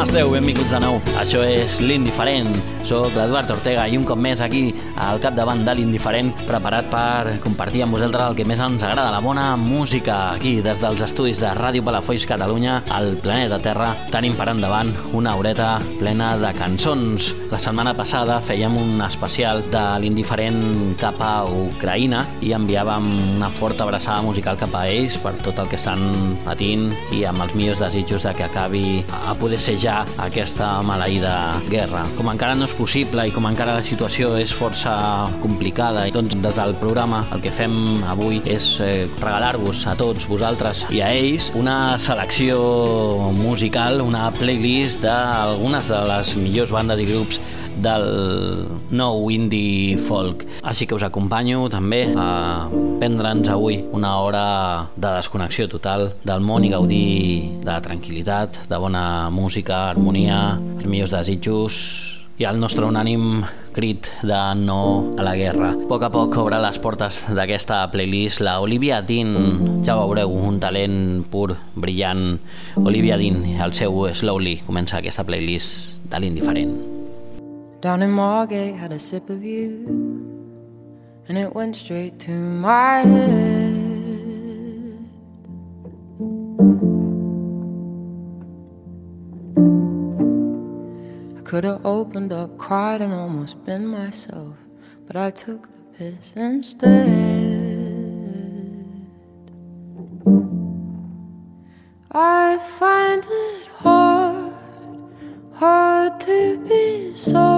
Com esteu? Benvinguts de nou. Això és l'Indiferent. Soc l'Eduard Ortega i un cop més aquí al capdavant de l'Indiferent preparat per compartir amb vosaltres el que més ens agrada, la bona música aquí des dels estudis de Ràdio Palafolls Catalunya al planeta Terra tenim per endavant una horeta plena de cançons. La setmana passada fèiem un especial de l'Indiferent cap a Ucraïna i enviàvem una forta abraçada musical cap a ells per tot el que estan patint i amb els millors desitjos de que acabi a poder ser ja aquesta maleïda guerra. Com encara no és possible i com encara la situació és força complicada, doncs des del programa el que fem avui és eh, regalar-vos a tots vosaltres i a ells una selecció musical, una playlist d'algunes de les millors bandes i grups del nou indie folk. Així que us acompanyo també a prendre'ns avui una hora de desconnexió total del món i gaudir de tranquil·litat, de bona música, harmonia, els millors desitjos i el nostre unànim crit de no a la guerra. A poc a poc obre les portes d'aquesta playlist la Olivia Dean, ja veureu, un talent pur, brillant. Olivia Dean, el seu Slowly, comença aquesta playlist de l'indiferent. Down in Margate, had a sip of you, and it went straight to my head. I could have opened up, cried, and almost been myself, but I took the piss instead. I find it hard hard to be soft.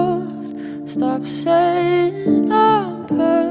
Stop saying I'm perfect,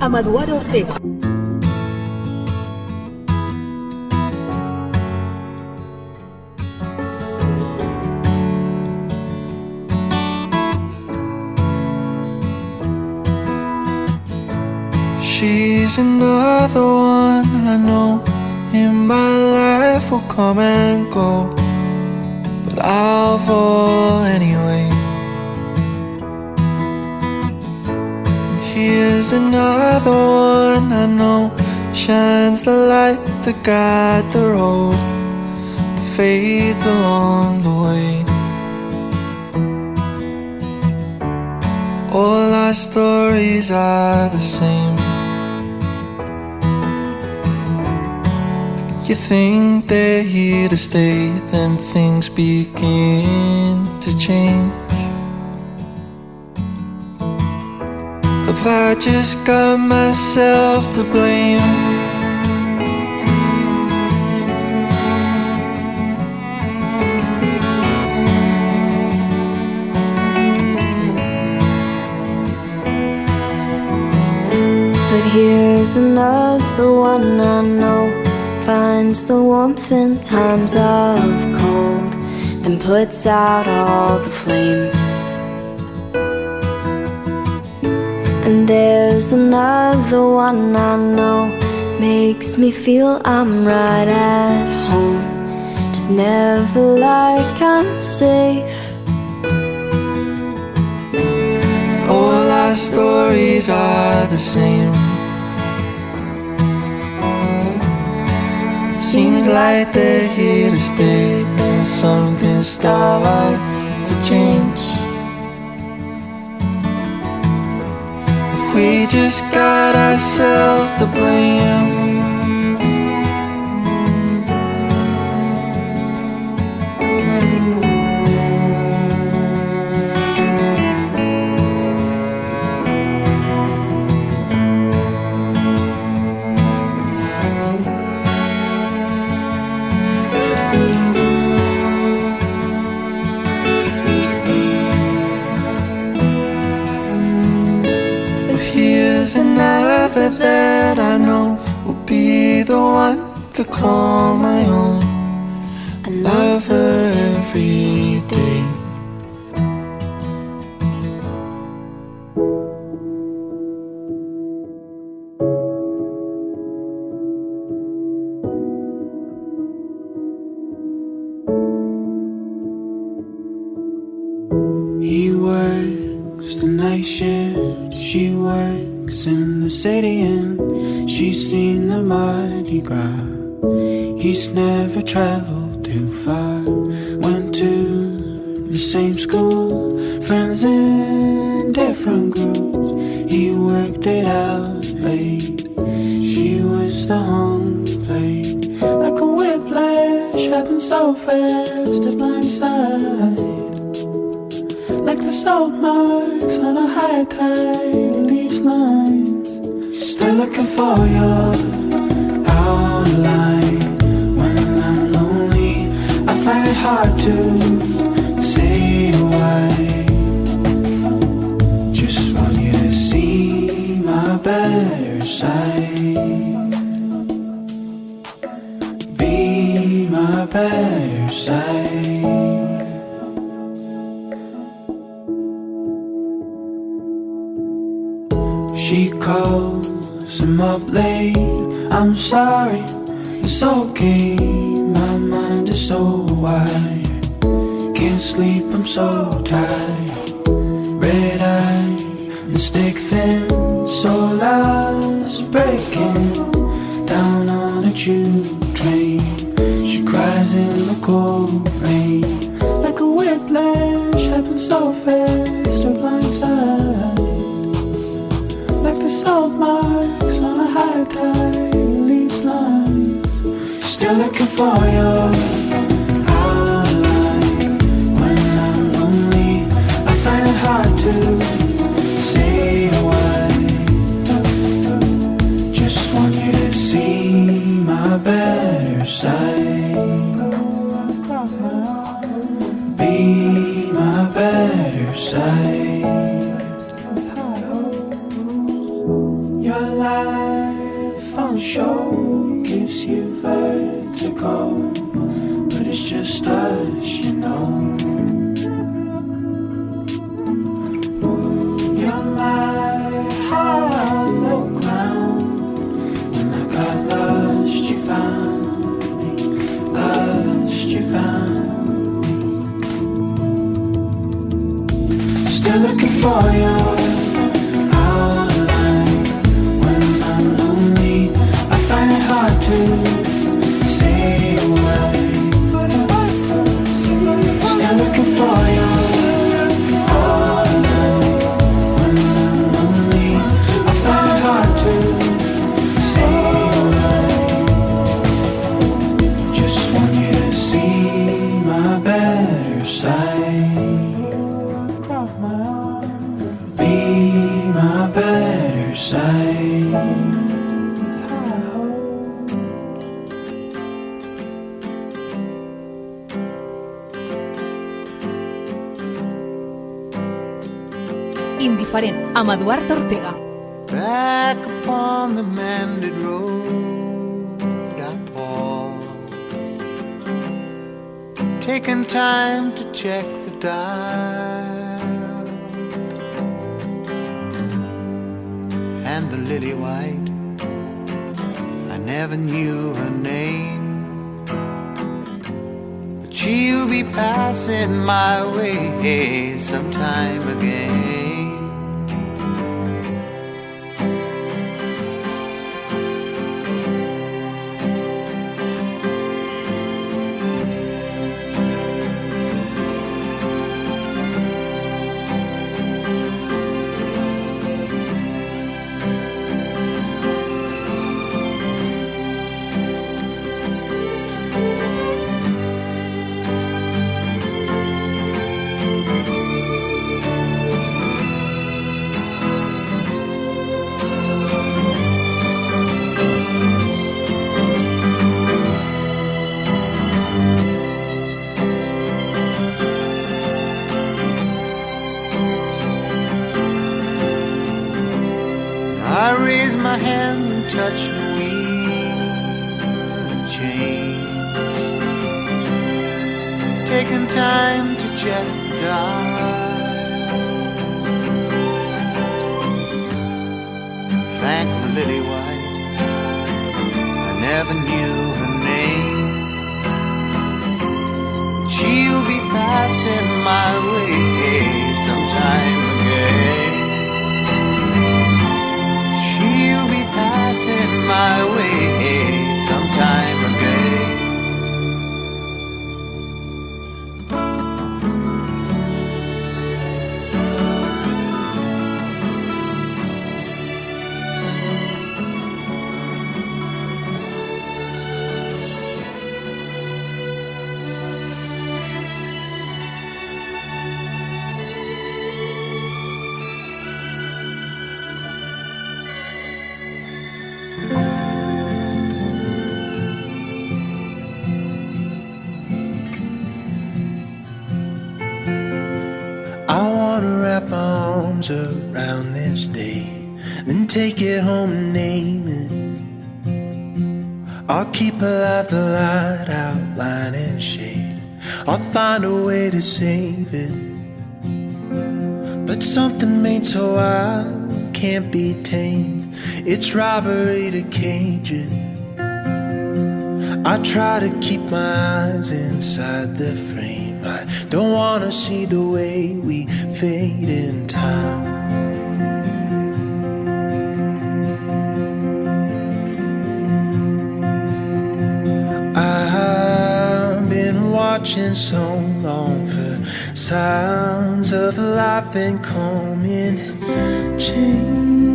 Amaduar All our stories are the same. You think they're here to stay, then things begin to change. Have I just got myself to blame? Here's another one I know finds the warmth in times of cold, then puts out all the flames. And there's another one I know makes me feel I'm right at home, just never like I'm safe. All our stories are the same. Seems like they're here to stay, then something starts to change. If we just got ourselves to blame. Here's another that I know will be the one to call my own. I Love her every never traveled too far, went to the same school, friends in different groups. He worked it out late, she was the home plate. Like a whiplash, happened so fast, it's blindside. Like the salt marks on a high tide leaves lines Still looking for your hard to say why Just want you to see my better side Be my better side She calls him up late. I'm sorry, it's okay. My mind is so wide. Can't sleep, I'm so tired. Amb Eduard Ortega. Back upon the mended road, I pause, taking time to check the dial, and the lily white. I never knew her name, but she'll be passing my way sometime again. Thank the lily white. I never knew her name. She'll be passing my way sometime again. She'll be passing my way I'll keep alive the light, outline and shade. I'll find a way to save it. But something made so wild can't be tamed. It's robbery to cage it. I try to keep my eyes inside the frame. I don't wanna see the way we fade in time. Watching so long for sounds of life and coming change.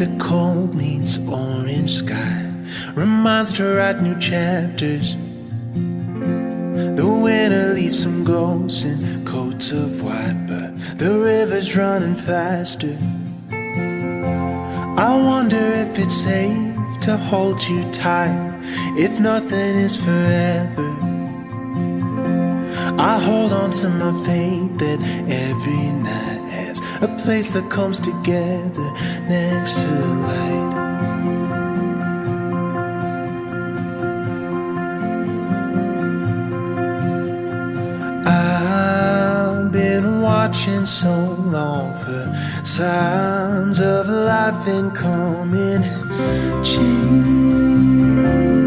The cold meets orange sky reminds to write new chapters. The winter leaves some ghosts in coats of white, but the river's running faster. I wonder if it's safe to hold you tight, if nothing is forever. I hold on to my faith that every night a place that comes together next to light. I've been watching so long for signs of life and coming change.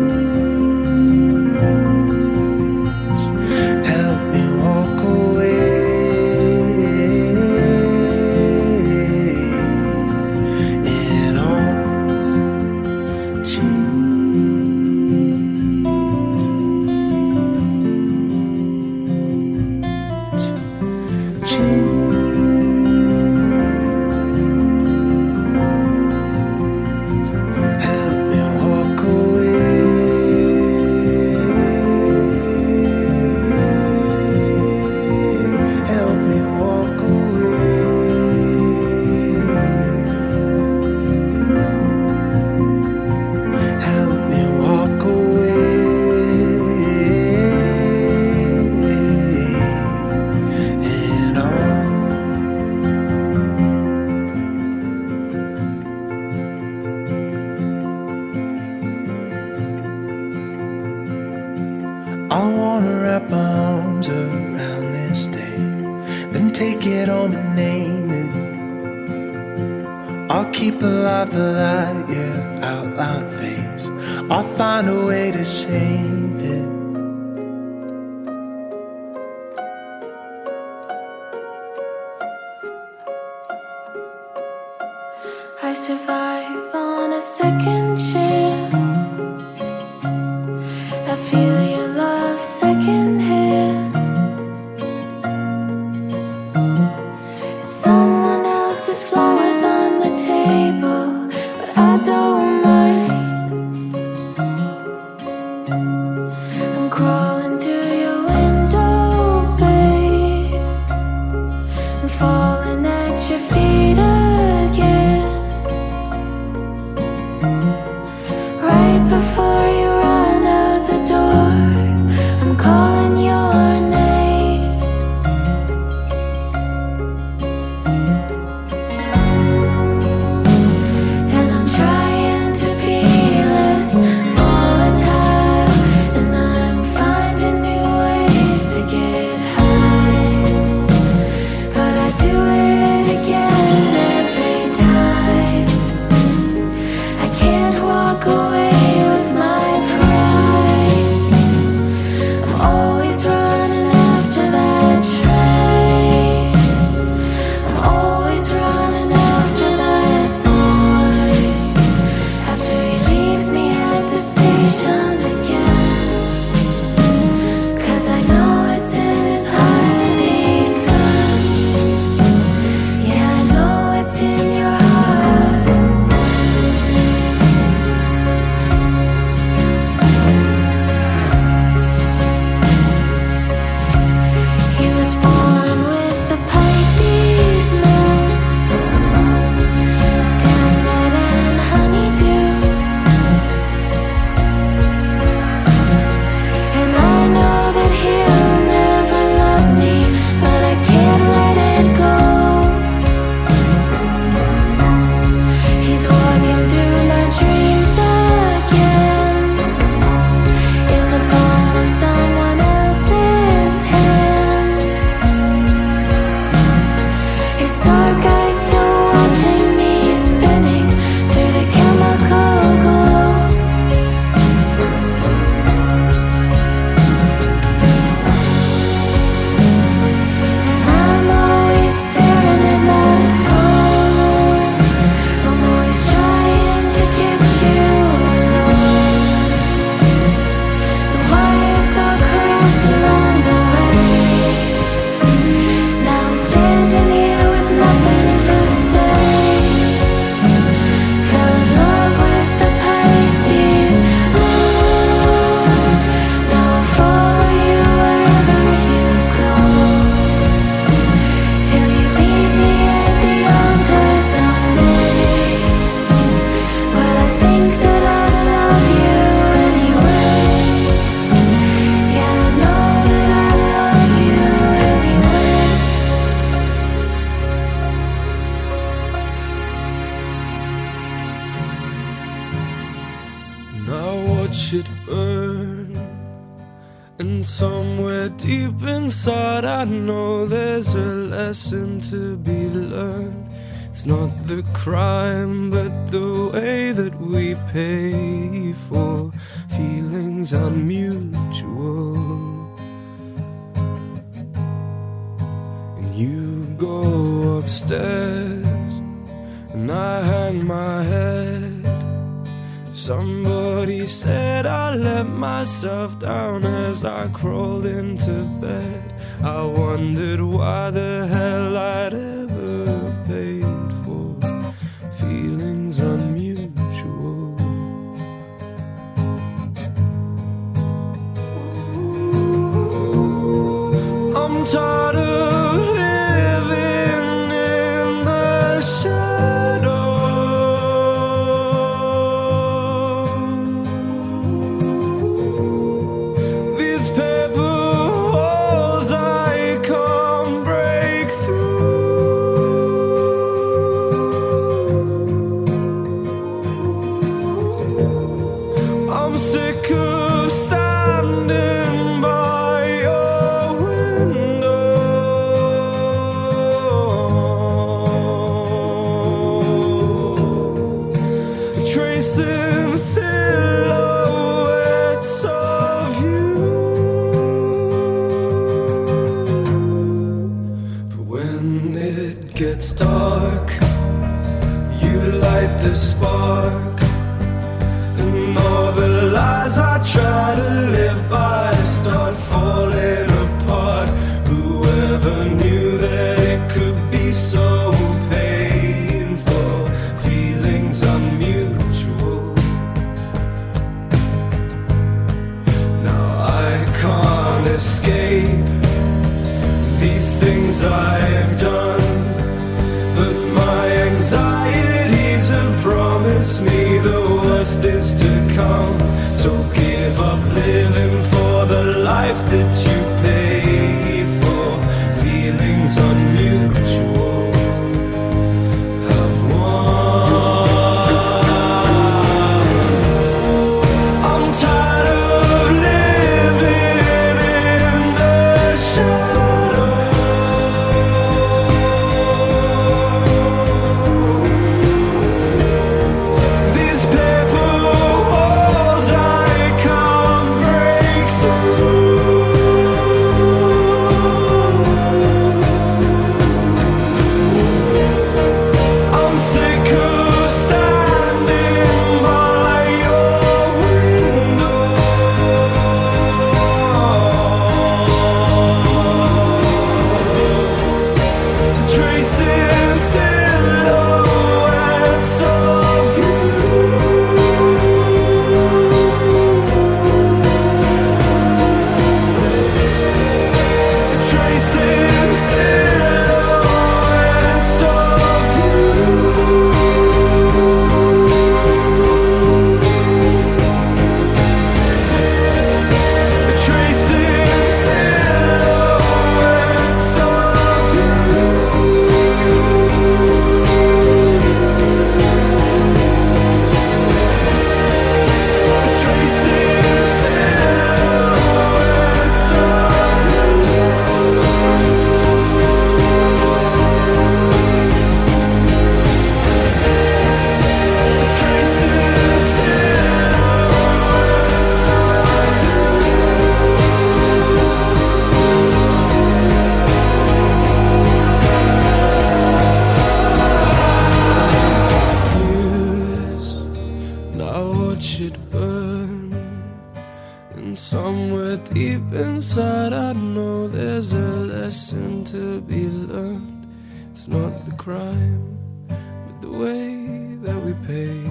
learned it's not the crime, but the way that we pay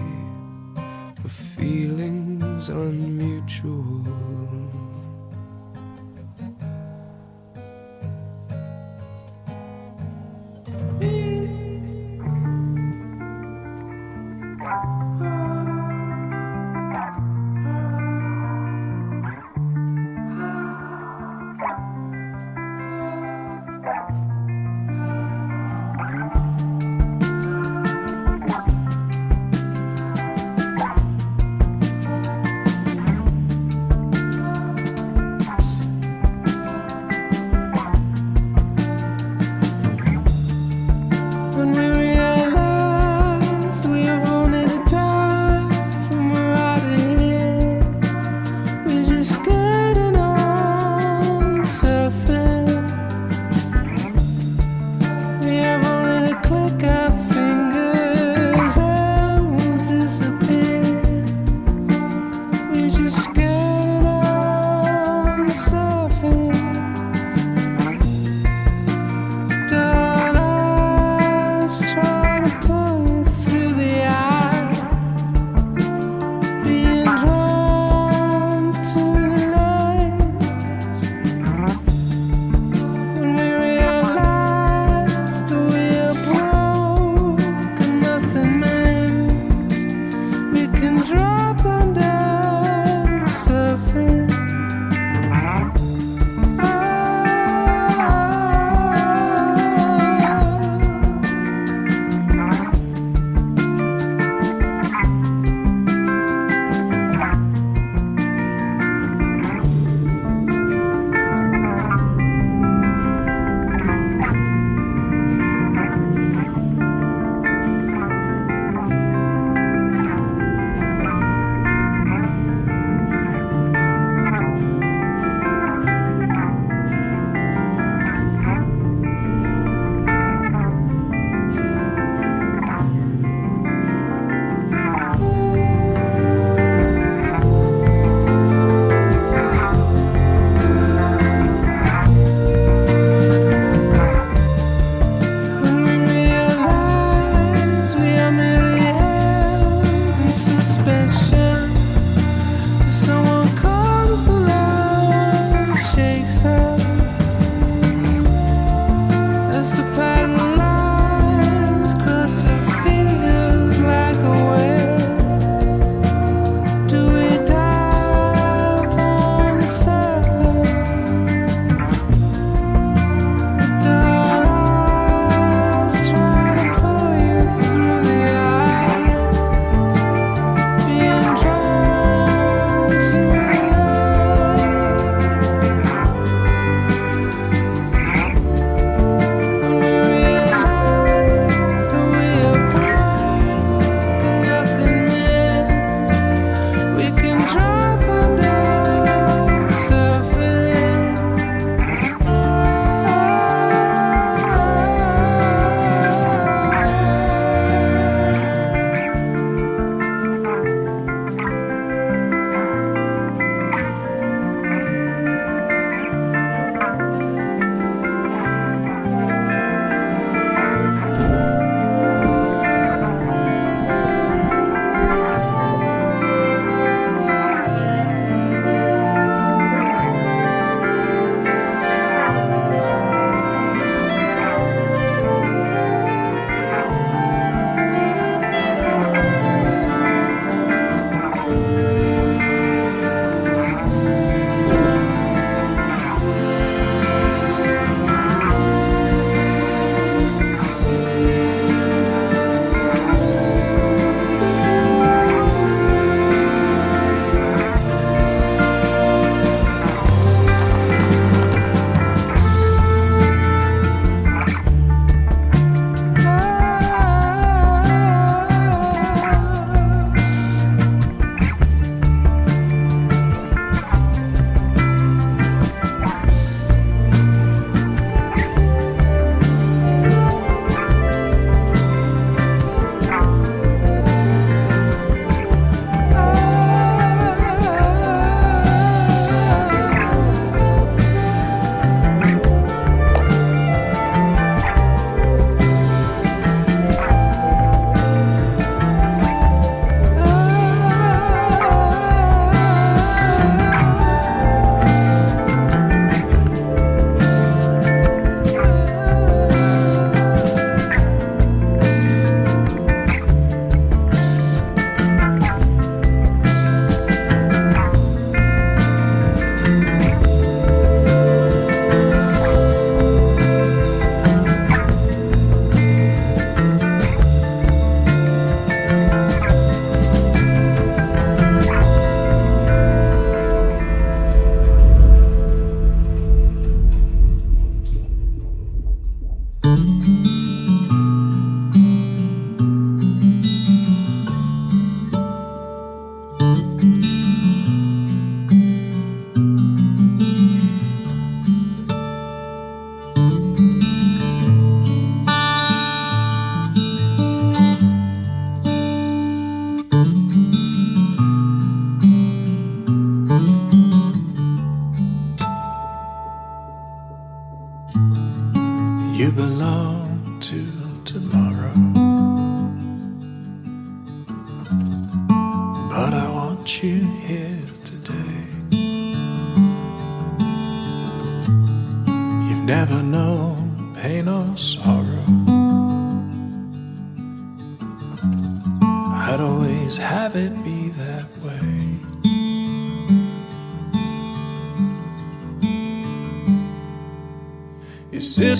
for feelings unmutual.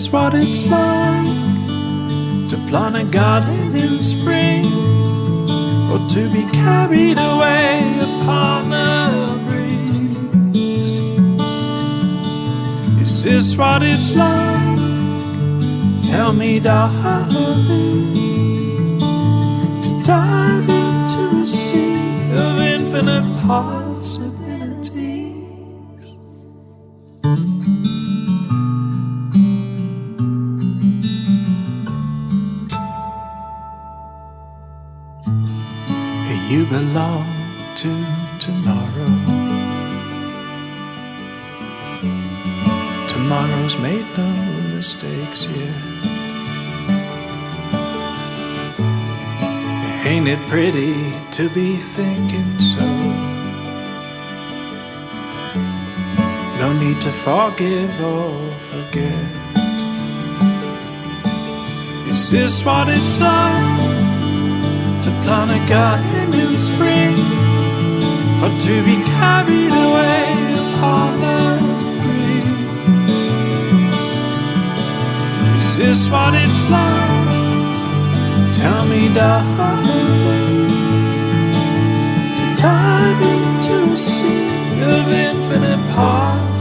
Is what it's like to plant a garden in spring or to be carried away upon a breeze? Is this what it's like? Tell me, darling, to dive into a sea of infinite possibilities. Belong to tomorrow. Tomorrow's made no mistakes yet. Ain't it pretty to be thinking so? No need to forgive or forget. Is this what it's like? to plant a garden in spring, or to be carried away upon a breeze. Is this is what it's like? Tell me, darling, to dive into a sea of infinite possibilities.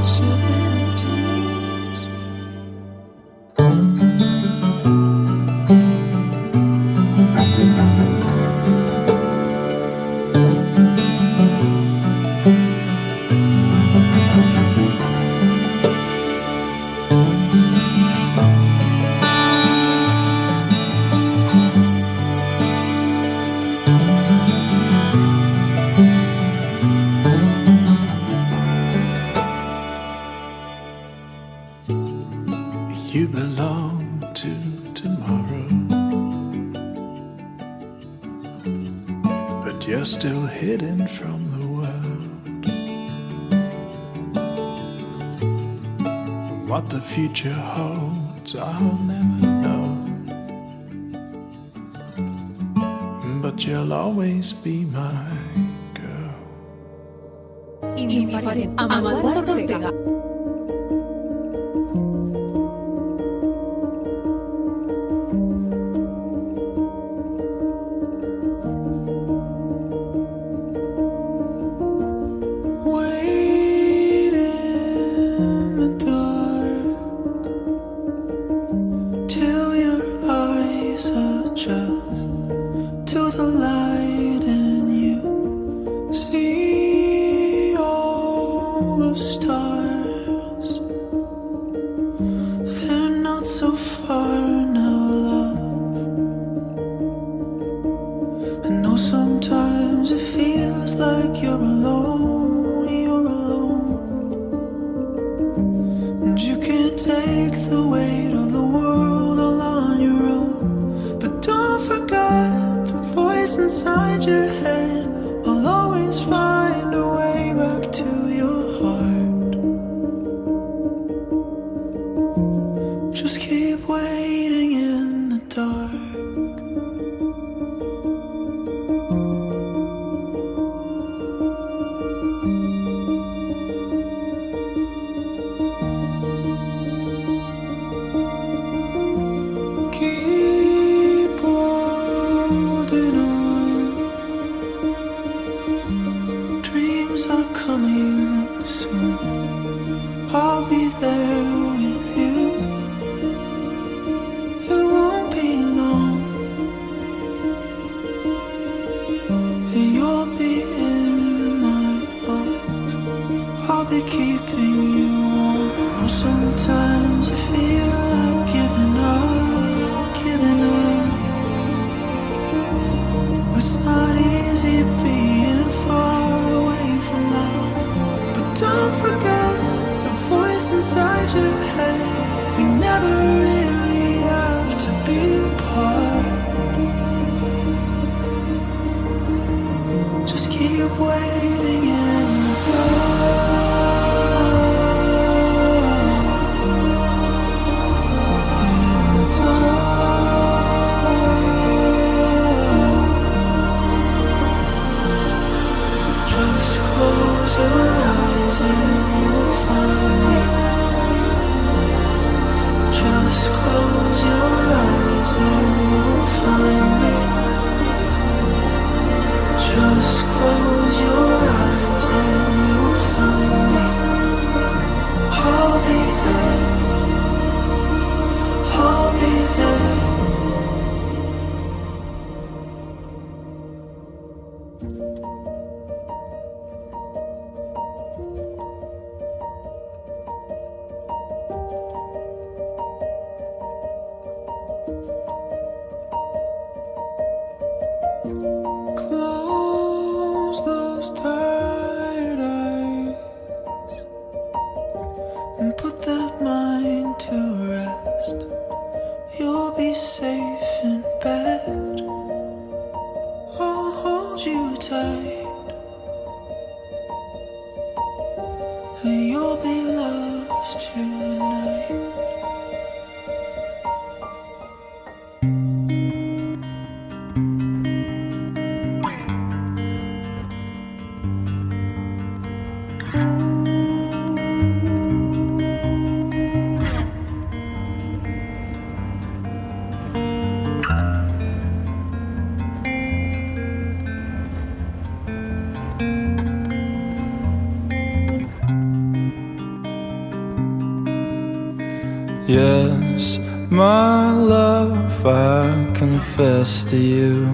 You belong to tomorrow. But you're still hidden from the world. What the future holds, I'll never know. But you'll always be my girl. Eduard Ortega. Confess to you.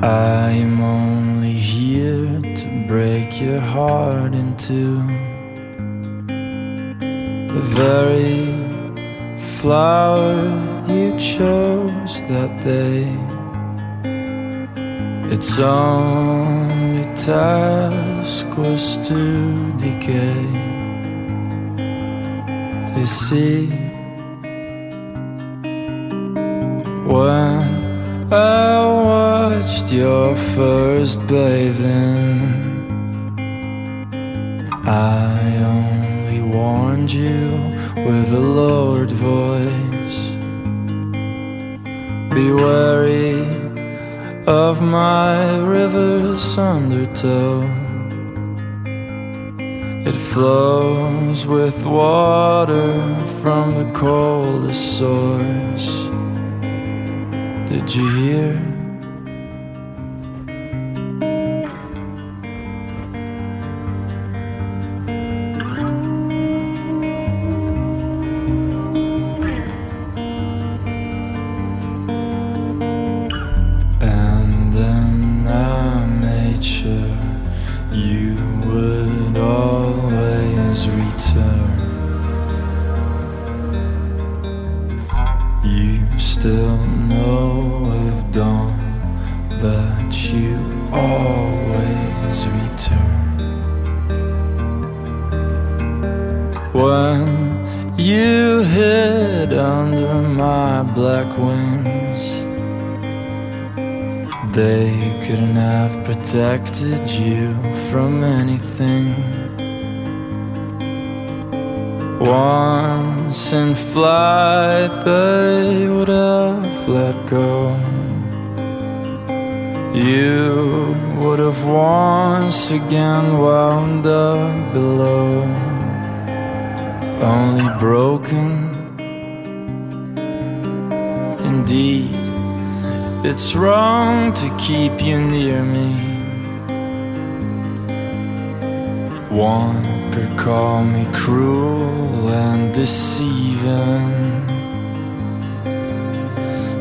I am only here to break your heart in two. The very flower you chose that day. Its only task was to decay. You see, watched your first bathing, I only warned you with a lowered voice. Be wary of my river's undertow. It flows with water from the coldest source. Did you hear? One could call me cruel and deceiving.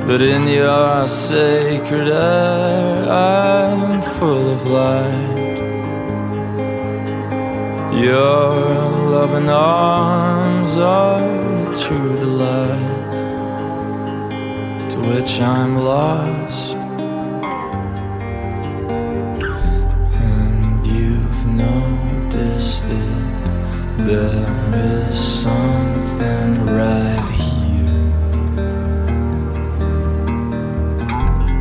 But in your sacred air, I'm full of light. Your loving arms are a true delight to which I'm lost. There is something right here.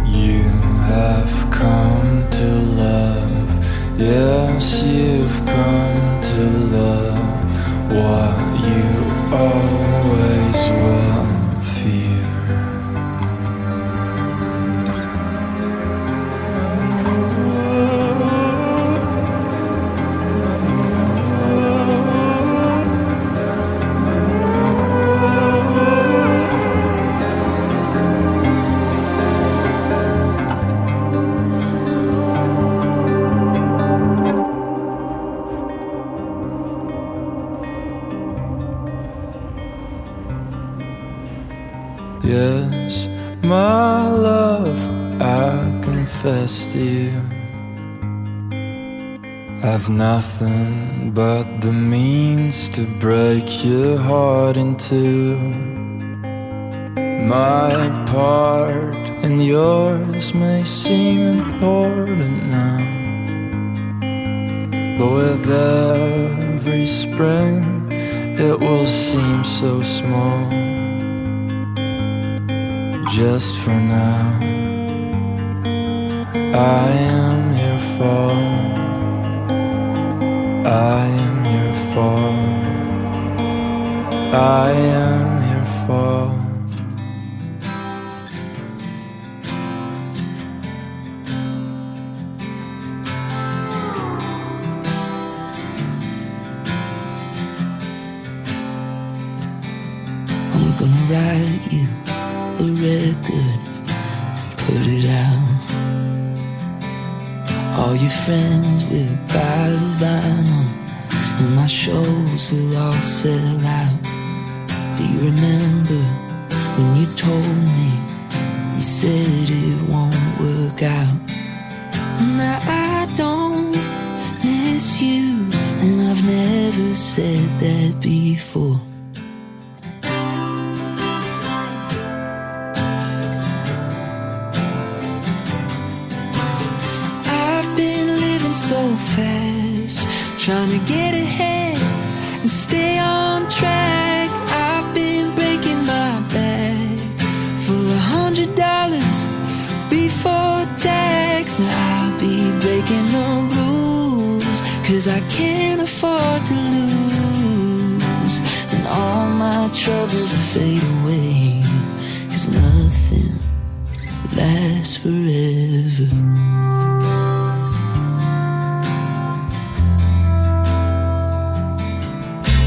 You have come to love. Yes, you've come to love what you are. confess you. I've nothing but the means to break your heart in two. My part and yours may seem important now But with every spring it will seem so small. Just for now. I am your fall. I am. I am.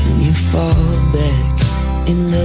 And you fall back in love.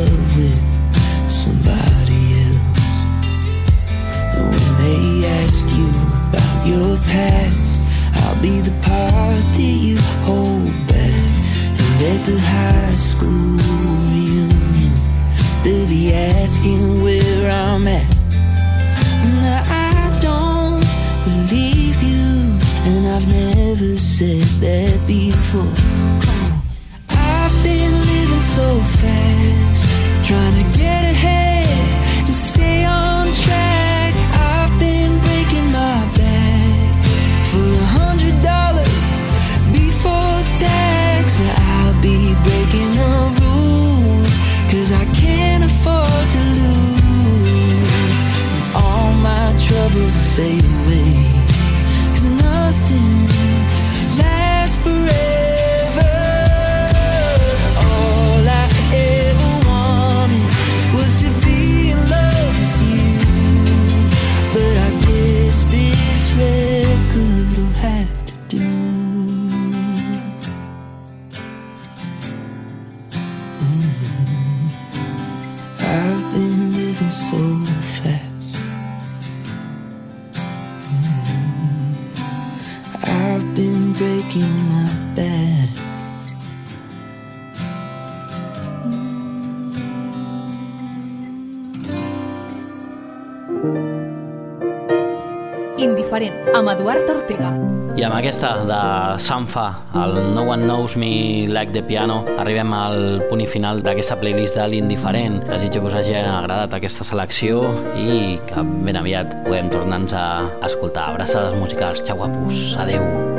Indiferent, amb Eduard Ortega. I amb aquesta de Sanfa, el No One Knows Me Like the Piano, arribem al punt final d'aquesta playlist de l'Indiferent. Desitjo que us hagi agradat aquesta selecció i que ben aviat puguem tornar-nos a escoltar abraçades musicals. Xau, guapos. Adeu.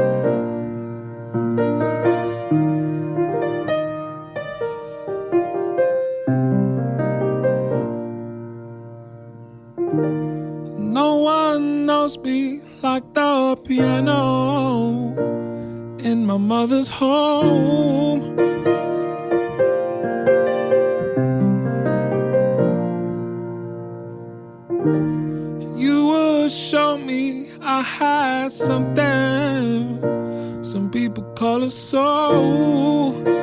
a piano in my mother's home. You would show me I had something, some people call it soul.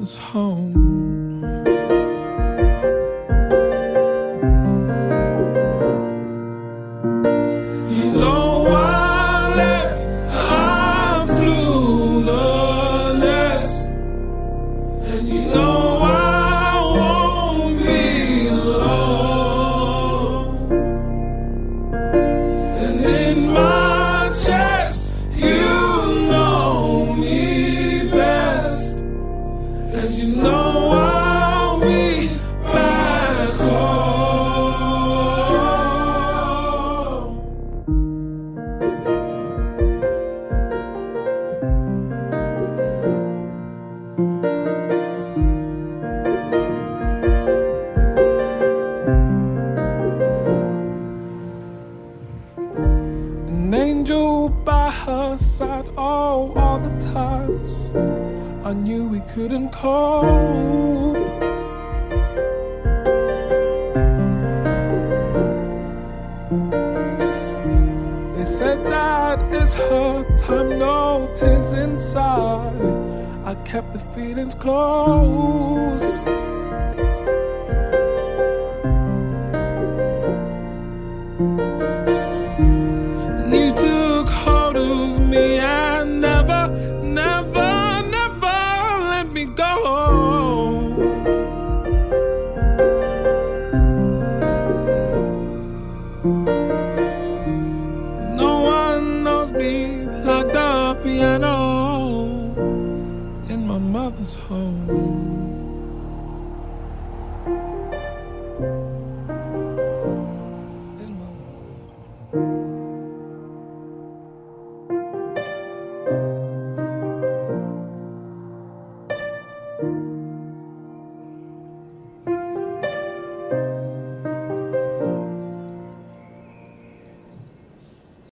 Mother's home.